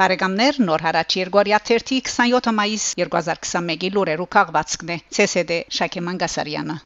Բարեկամներ նոր հարաճ Երգորիա 27 մայիս 2021-ի լուրերու քաղվածքն է ՑՍԴ Շակե Մանգասարյանը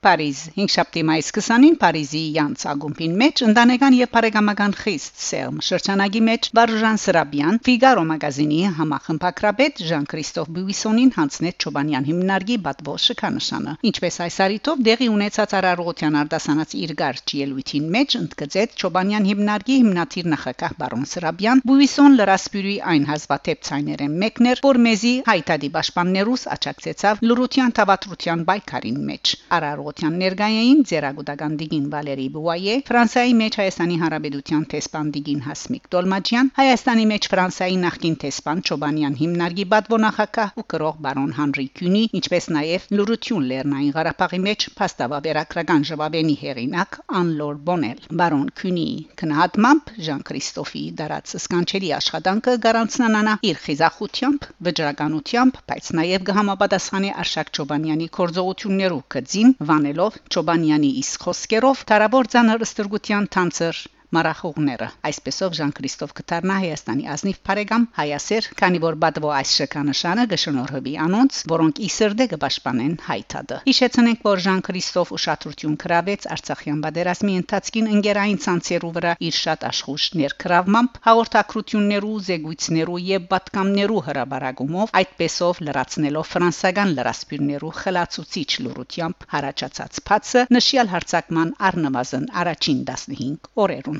Փարիզ 5 շաբթի մայիս 20-ին Փարիզի Յանց ագումբին մեջ ընդանեկան եւ բարեկամական խիստ սերմ շրջանագի մեջ Վարժան Սրաբյան Ֆիգարո մագազինի համախմբակրաբեդ Ժան-Քրիստոֆ Բյուիսոնին հանձնեց Չոբանյան հիմնարկի բատվո շքանշանը ինչպես այս արիտով դեղի ունեցած արարողության արդասանած իր գարչ ելույթին մեջ ընդգծեց Չոբանյան հիմնարկի հիմնադիր նախակահ բարոն Սրաբյան Բյուիսոն լրասպյուրի այն հազվադեպ ցայներեն մեկներ որ մեզի հայտարարի պաշտպաններուս աճակցեցավ լրության թավատրության բայկարին մեջ արարող ժողովրդյան ներգայային Ձերագուտական դիգին Վալերի Բուայե, Ֆրանսիայի մեջ Հայաստանի Հանրապետության տեսփան դիգին Հասմիկ Տոլմաջյան, Հայաստանի մեջ Ֆրանսիայի նախկին տեսփան Չոբանյան հիմնարկի բադվոնախակահ ու կրող բարոն Հանրի Քյունի, ինչպես նաև Լուրություն Լեռնային Ղարաբաղի մեջ փաստավաբերական ժողովենի հերինակ Անլոր Բոնել։ Բարոն Քյունի քնահատմամբ Ժան Քրիստոֆի դարած սկանչելի աշխատանքը գարանցնանա իր խիզախությամբ, վճռականությամբ, բայց նաև կհամապատասխանի Արշակ Չոբանյանի կորձողություններու կծին անելով Չոբանյանի իսկ խոսքերով տարաբոր ցաներ ստրգության թանցեր մարախուղները։ Այսպեսով Ժան Քրիստոֆ կդառնա Հայաստանի ազնիվ բարեկամ հայասեր, քանի որ բադվո այս շքանշանը գշնորհվի անոնց, որոնք ի սրդե կպաշտպանեն հայտադը։ Հիշեցնենք, որ Ժան Քրիստոֆ ուշադրություն կրավեց Արցախյան բادرազմի ընթացքին ընկերային ցանցերու վրա իր շատ աշխուժ ներքրավմամբ հաղորդակցություններու, զեկույցներու եւ պատկամներու հրաբարագումով, այդպեսով լրացնելով ֆրանսական լրասպիրներու խլացուցիչ լուրությամբ հարաճած ստացած փածը նշյալ հարցակման առնվազն առաջին 15 օրերուն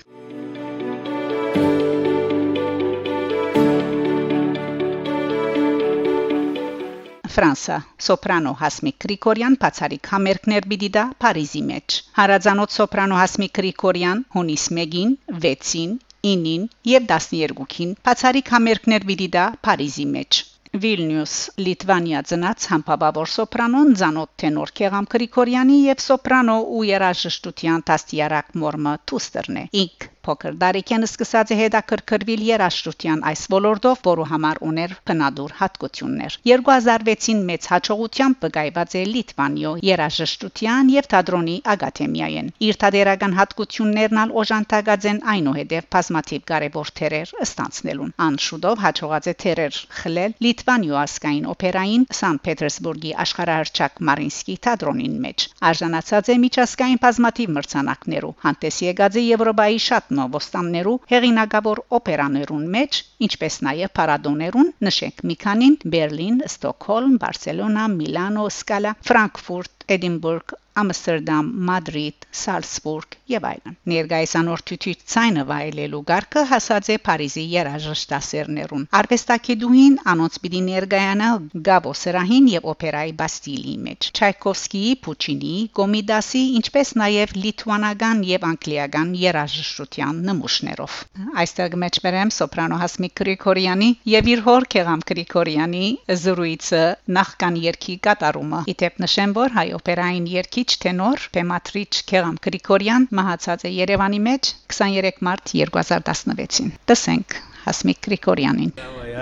Ֆրանսա սոպրանո Հասմիկ Գրիգորյան բացարիք համերգներ պիտի դա Փարիզի մեջ Հարազանոց սոպրանո Հասմիկ Գրիգորյան հունիս 1-ին 6-ին 9-ին եւ 12-ին բացարիք համերգներ պիտի դա Փարիզի մեջ Վիլնյուս Լիտվանիա ծնած համբավավոր սոպրանոն Զանոթ տենոր Քեգամ Գրիգորյանի եւ սոպրանո ու երաժշտության տաստիարակ մորմը Թուստերն է։ Ինք փոքր դարիքեն սկսած է հետաքրքրվել երաժշտության այս ոլորտով, որը համար ուներ բնադուր հատկություններ։ 2006-ին մեծ հաջողությամբ բգայված է Լիտվանիո երաժշտության եւ թատրոնի ակադեմիայեն։ Իր թատերական հատկություններն ալ օժանդակած են այնուհետև բազմաթիվ կարևոր թերեր ստանցնելուն։ Անշուտով հաջողած է թերեր խլել Լիտվանիո ասկային օպերային Սանտ Պետերսբուրգի աշխարհահռչակ Մարինսկի թատրոնին մեջ։ Արժանացած է միջազգային բազմաթիվ մրցանակներու։ Հանդես եկած է Եվրոպայի շատ նովոստաններու հեղինակավոր օպերաներուն մեջ, ինչպես նաև պարադոներուն, նշենք մի քանին՝ Բերլին, Ստոկհոլմ, Բարսելոնա, Միլանո, Սկալա, Ֆրանկֆուրտ, Էդինբուրգ, Ամստերդամ, Մադրիդ, Սալցբուրգ եւ այլն։ Ներկայացանորդի ցայնը վայելելու գարկը հասած է Փարիզի երաժշտասերներուն։ Արվեստագետուհին անոնց պիտի ներկայանա Գաբո Սրահին եւ օպերայի Բաստիլի մեջ։ Չայկովսկիի, Պուչինի, Կոմիդասի, ինչպես նաեւ լիտվանական եւ անգլիական երաժշտության նմուշներով։ Այստեղ մեջբերեմ սոպրանո Հասմիկ Գրիգորյանի եւ իր հոր Քեգամ Գրիգորյանի զրույցը նախքան երկի կատարումը։ Իդեպ նշեմ, որ հայ օպերային երկի Քիչ տենոր Պեմատրիչ Քերամ Գրիգորյան մահացած է Երևանի մեջ 23 մարտ 2016-ին։ Տեսենք Հասմիկ Գրիգորյանին։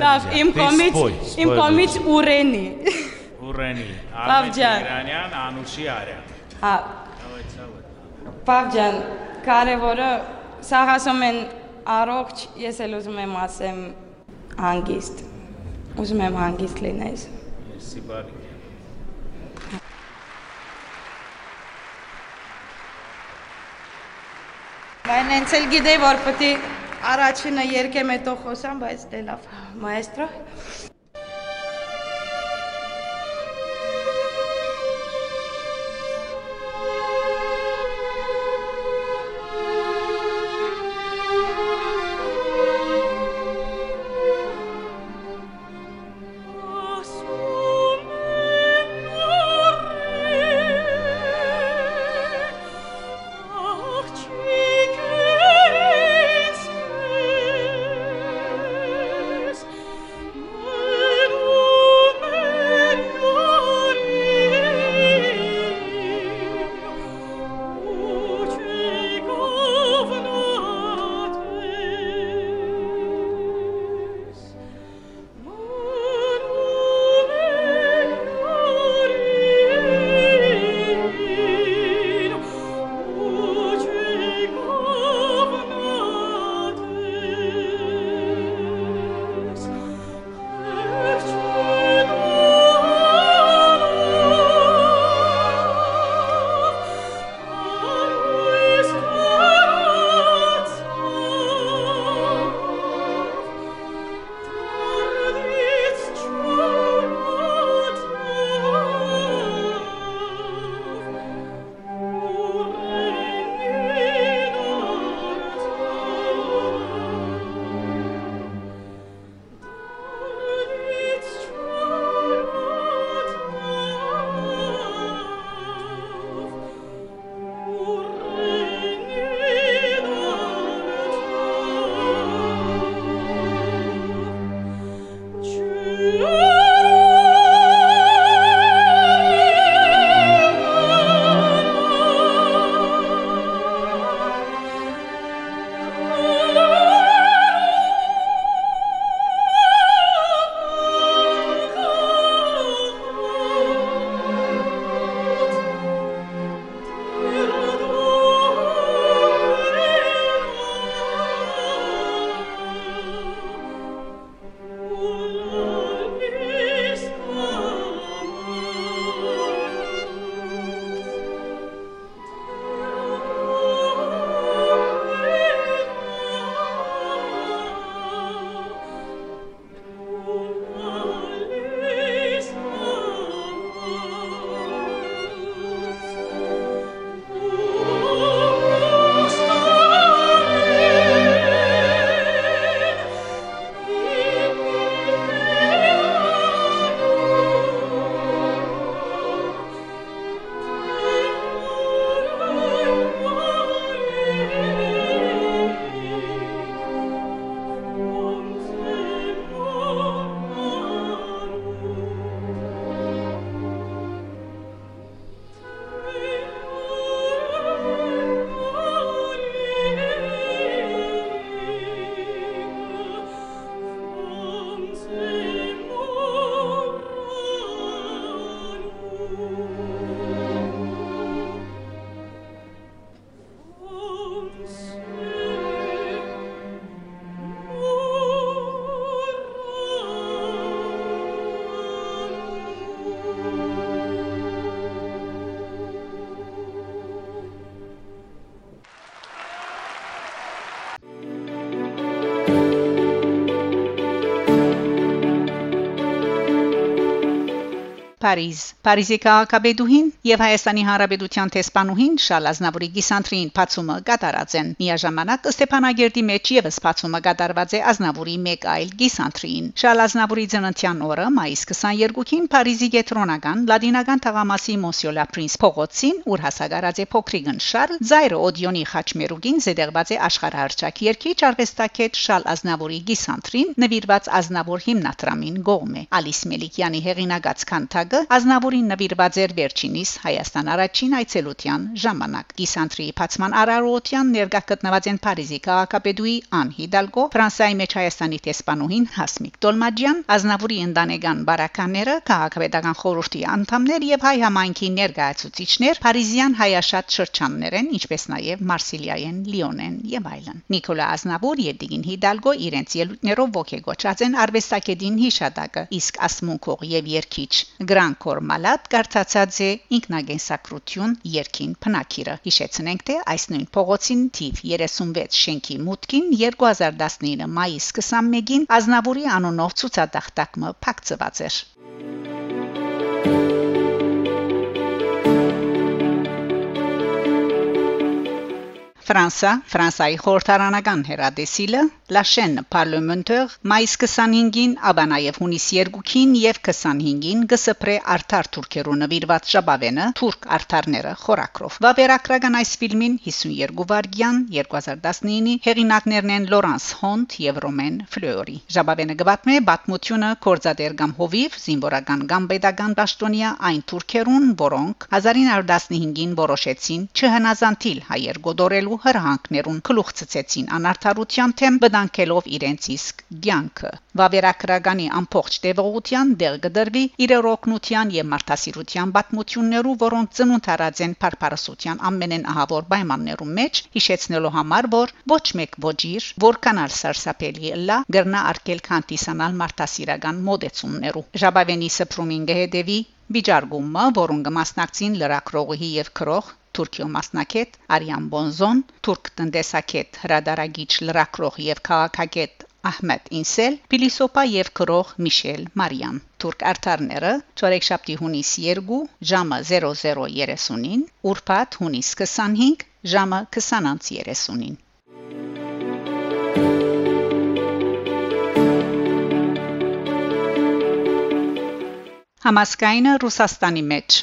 Լավ, իմ կողմից իմ կողմից Ուրենի։ Ուրենի։ Բավջան։ Անուշի Արյան։ Հա։ Բավջան, կարևորը սաղ ասում են առողջ, ես էլ ուզում եմ ասեմ հանգիստ։ Ուզում եմ հանգիստ լինես։ Սիբարի։ Բայց հենց էլ գիտեի, որ է առաջինը երկեմ հետո խոսամ, բայց դե լավ, մայստրո։ Փարիզ Փարիզի քաղաքապետուհին եւ Հայաստանի Հանրապետության տեսփանուհին Շալ Ազնավուրի գիսանտրին բացումը կատարած են միաժամանակ Ստեփանագերդի մեջ եւս բացումը կատարված է Ազնավուրի մեկ այլ գիսանտրին Շալ Ազնավուրի ծննդյան օրը մայիս 22-ին Փարիզի գետրոնական լադինական թաղամասի Մոնսիոլա Պրինս փողոցին ուր հասարած է փոքրիկն Շարլ Զայրը Օդիոնի խաչմերուգին զետեղված է աշխարհարչակ երկիչ արվեստակետ Շալ Ազնավուրի գիսանտրին նվիրված Ազնավուր հիմնադրամին գողմ է Ալիս Մելիքյանի հեղինակած քանթագը Ազնավուրին նվիրված էր վերջինիս Հայաստան առաջին այցելության ժամանակ գիսանտրի բացման արարողության ներկա գտնված են Փարիզի քաղաքապետուի Ան Հիդալգո Ֆրանսիայի մեջ Հայաստանի տեսփանուհին Հասմիկ Տոլմաջյան Ազնավուրի ընդանեկան բարականները քաղաքապետական խորհրդի անդամներ եւ հայ համայնքի ներկայացուցիչներ Փարիզյան հայաշատ շրջաններ են ինչպես նաեւ Մարսիլիայեն Լիոնեն եւ այլն Նիկոլա Ազնավուր եւ Դիգին Հիդալգո իրենց ելույթներով ողեգոճած են արվեստագետին հիշատակը իսկ ասմունքող եւ երկիչ Գրանկոր Մալատ կարծացած է ինքնագենսակրություն երկին փնակիրը հիշեցնենք թե այս նույն փողոցին թիվ 36 շենքի մուտքին 2019 մայիս 21-ին Ազնավուրի անունով ցուցադախտակը փակցված էր Ֆրանսա Ֆրանսայի խորհրդարանական հերադեսիլը Chaîne Parlementaire մայիս 25-ին, ապա նաև հունիս 2-ին եւ 25-ին գսպրե արդար թուրքերու նվիրված շաբավենը թուրք արդարները խորակրով։ Վավերագրական այս ֆիլմին 52 վարգյան 2019-ի հեղինակներն են Լորանս Հոնտ եւ Ռոմեն Ֆլյորի։ Շաբավենը գվատնե բացմությունը կորզադեր կամ հովիվ զինվորական կամ pedagogan դաշտոնիա այն թուրքերուն, որոնք 1915-ին որոշեցին չհնազանդիլ հայեր գոդորելու հրահանգներուն գլուխ ցցեցին անարթարության թեմ վտանգելով իրենց իսկ ցանկը վավերագրականի ամբողջ տևողության դեր գդրվի իրեր օգնության եւ մարդասիրության պատմություններու որոնք ծնունդ առած են փարփարասության ամենեն ահավոր պայմաններում մեջ հիշեցնելու համար որ ոչ մեկ ոչիր որքանալ սարսափելի լա գրնա արկել քանտիսանալ մարդասիրական մոդեցումներու ժաբավենի սփրումին գեհդեվի Բիջարգումը, որոնք մասնակցին լրակրողի եւ քրող Թուրքիո մասնակետ Արիան Բոնզոն, թուրք տնտեսագետ հրադարագիչ լրակրող եւ քաղաքագետ Ահմեդ Ինսել, փիլիսոփա եւ քրող Միշել Մարիան։ Թուրք արտարները Չորեքշաբթի հունիս 2 ժամը 00:30-ին, ուրբաթ հունիս 25 ժամը 20:30-ին։ Համասկայինը Ռուսաստանի մեջ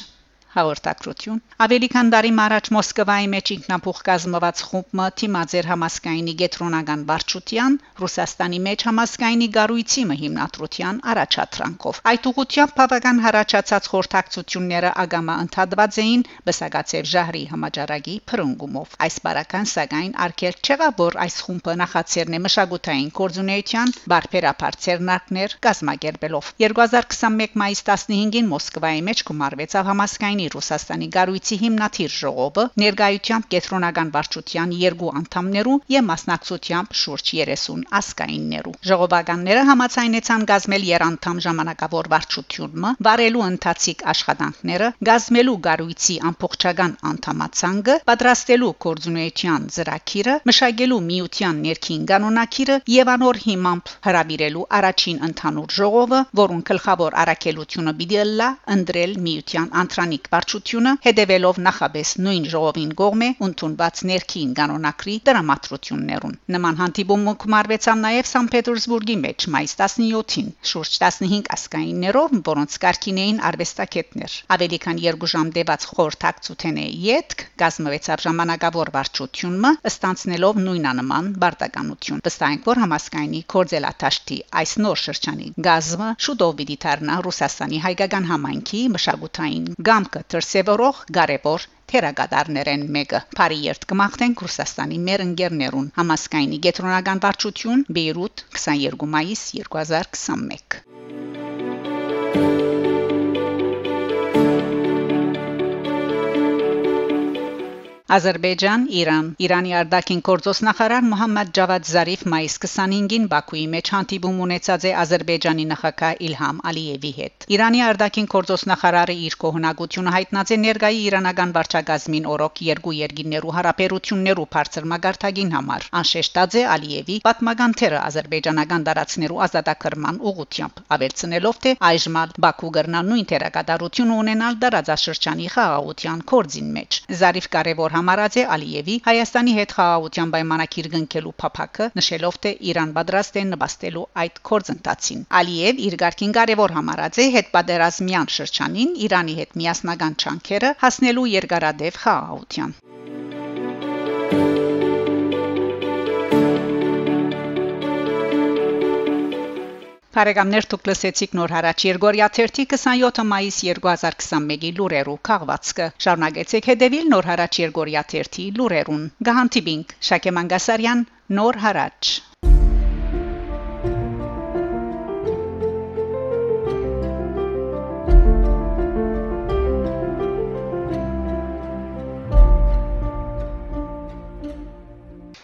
հաղորդակցություն ավելի քան տարի առաջ մոսկվայի մեջ ինքնապուխ կազմված խումբը թիմաձեր համասկայինի գետրոնական վարչության ռուսաստանի մեջ համասկայինի գառույցի հիմնադրության առաջադրանքով այդ ուղությամբ բավական հարաճած խորհրդակցությունները ագամա ընդհատված էին բսակացև ժահրի համաճարակի փրկումով այս բարական սակայն արկել չեղավ որ այս խումբը նախաձեռնե մշակութային կորձունեության բարբերապար ցերնակներ կազմակերպելով 2021 մայիս 15-ին մոսկվայի մեջ գումարվեցավ համասկայինի Ռուսաստանի գարույցի հիմնադիր ժողովը ներկայությամբ կենտրոնական վարչության երկու անդամներու եւ մասնակցությամբ շուրջ 30 ասկայիններու ժողովականները համաձայնեցան գազմել երանդամ ժամանակավոր վարչությունը վարելու ընթացիկ աշխատանքները գազմելու գարույցի ամբողջական անդամացանգը պատրաստելու կորձունեության ծրագիրը մշակելու միության ներքին կանոնակիրը եւ անոր հիմամբ հրավիրելու առաջին ընդհանուր ժողովը որուն գլխավոր առաքելությունը պիտի լա ընդրել միության անդրանիկ վարչությունը հետևելով նախաբես նույն ժողովին գողմե ընդունված ներքին կանոնակրի դրամատրություններուն նման հանդիպումը կմարվեցավ նաև Սան Պետերսբուրգի մեջ մայիս 17-ին շուրջ 15 ասկայիններով որոնց կարգին էին արվեստագետներ ավելի քան 2 ժամ դեված խորհրդակցութենե յետք գազմվեցավ ժամանակավոր վարչությունը ստանցնելով նույնանման բարտականություն վստահենք որ համասկայնի կորձելաթաշտի այս նոր շրջանի գազմը շուտով պիտի դառնա ռուսաստանի հայկական համայնքի մշակութային գամքը դրսևորող կարևոր թերագադարներեն մեկը։ Փարի երթ կմաղթենք Ռուսաստանի մեր ընկերներուն համասկայնի գետրոնական վարչություն Բեյրութ 22 մայիս 2021 Ադրբեջան, Իրան Իրանի արտաքին գործոստնախարար Մոհամմադ Ջավադ Զարիֆ մայիս 25-ին Բաքուի մեջ հանդիպում ունեցած է Ադրբեջանի նախագահ Իլհամ Ալիևի հետ։ Իրանի արտաքին գործոստնախարարը իր կողմնակությունը հայտնած է ներկայի իրանական վարչագազմին օրոք երկու երկիներու հարաբերություններու բարձր մագարտագին համար։ Անշեշտած է Ալիևի պատմական թերը ադրբեջանական դարացներու ազատագրման ուղղությամբ, ավելցնելով թե այժմ Բաքու գրնա նույն թերակատարություն ունենալ դարաձաշրջանի խաղաղության կորձին մեջ։ Զարիֆ կարևոր համարած է Ալիևի Հայաստանի հետ խաղաղության պայմանագիր կնքելու փափակը, նշելով թե Իրան պատրաստ է նպաստելու այդ կորձընթացին։ Ալիև իր ղարքին կարևոր համարած է հետ պատերազմյան շրջանին Իրանի հետ միասնական չանքերը հասնելու երկարադեպ խաղաղության։ Փարեգամներ դուք լսեցիք նոր հարաճ Երգորիա 31 27 մայիս 2021-ի լուրերու քաղվածքը շարունակեցեք հետևել նոր հարաճ Երգորիա 31 լուրերուն գահանտիբինգ Շակե Մանգասարյան նոր հարաճ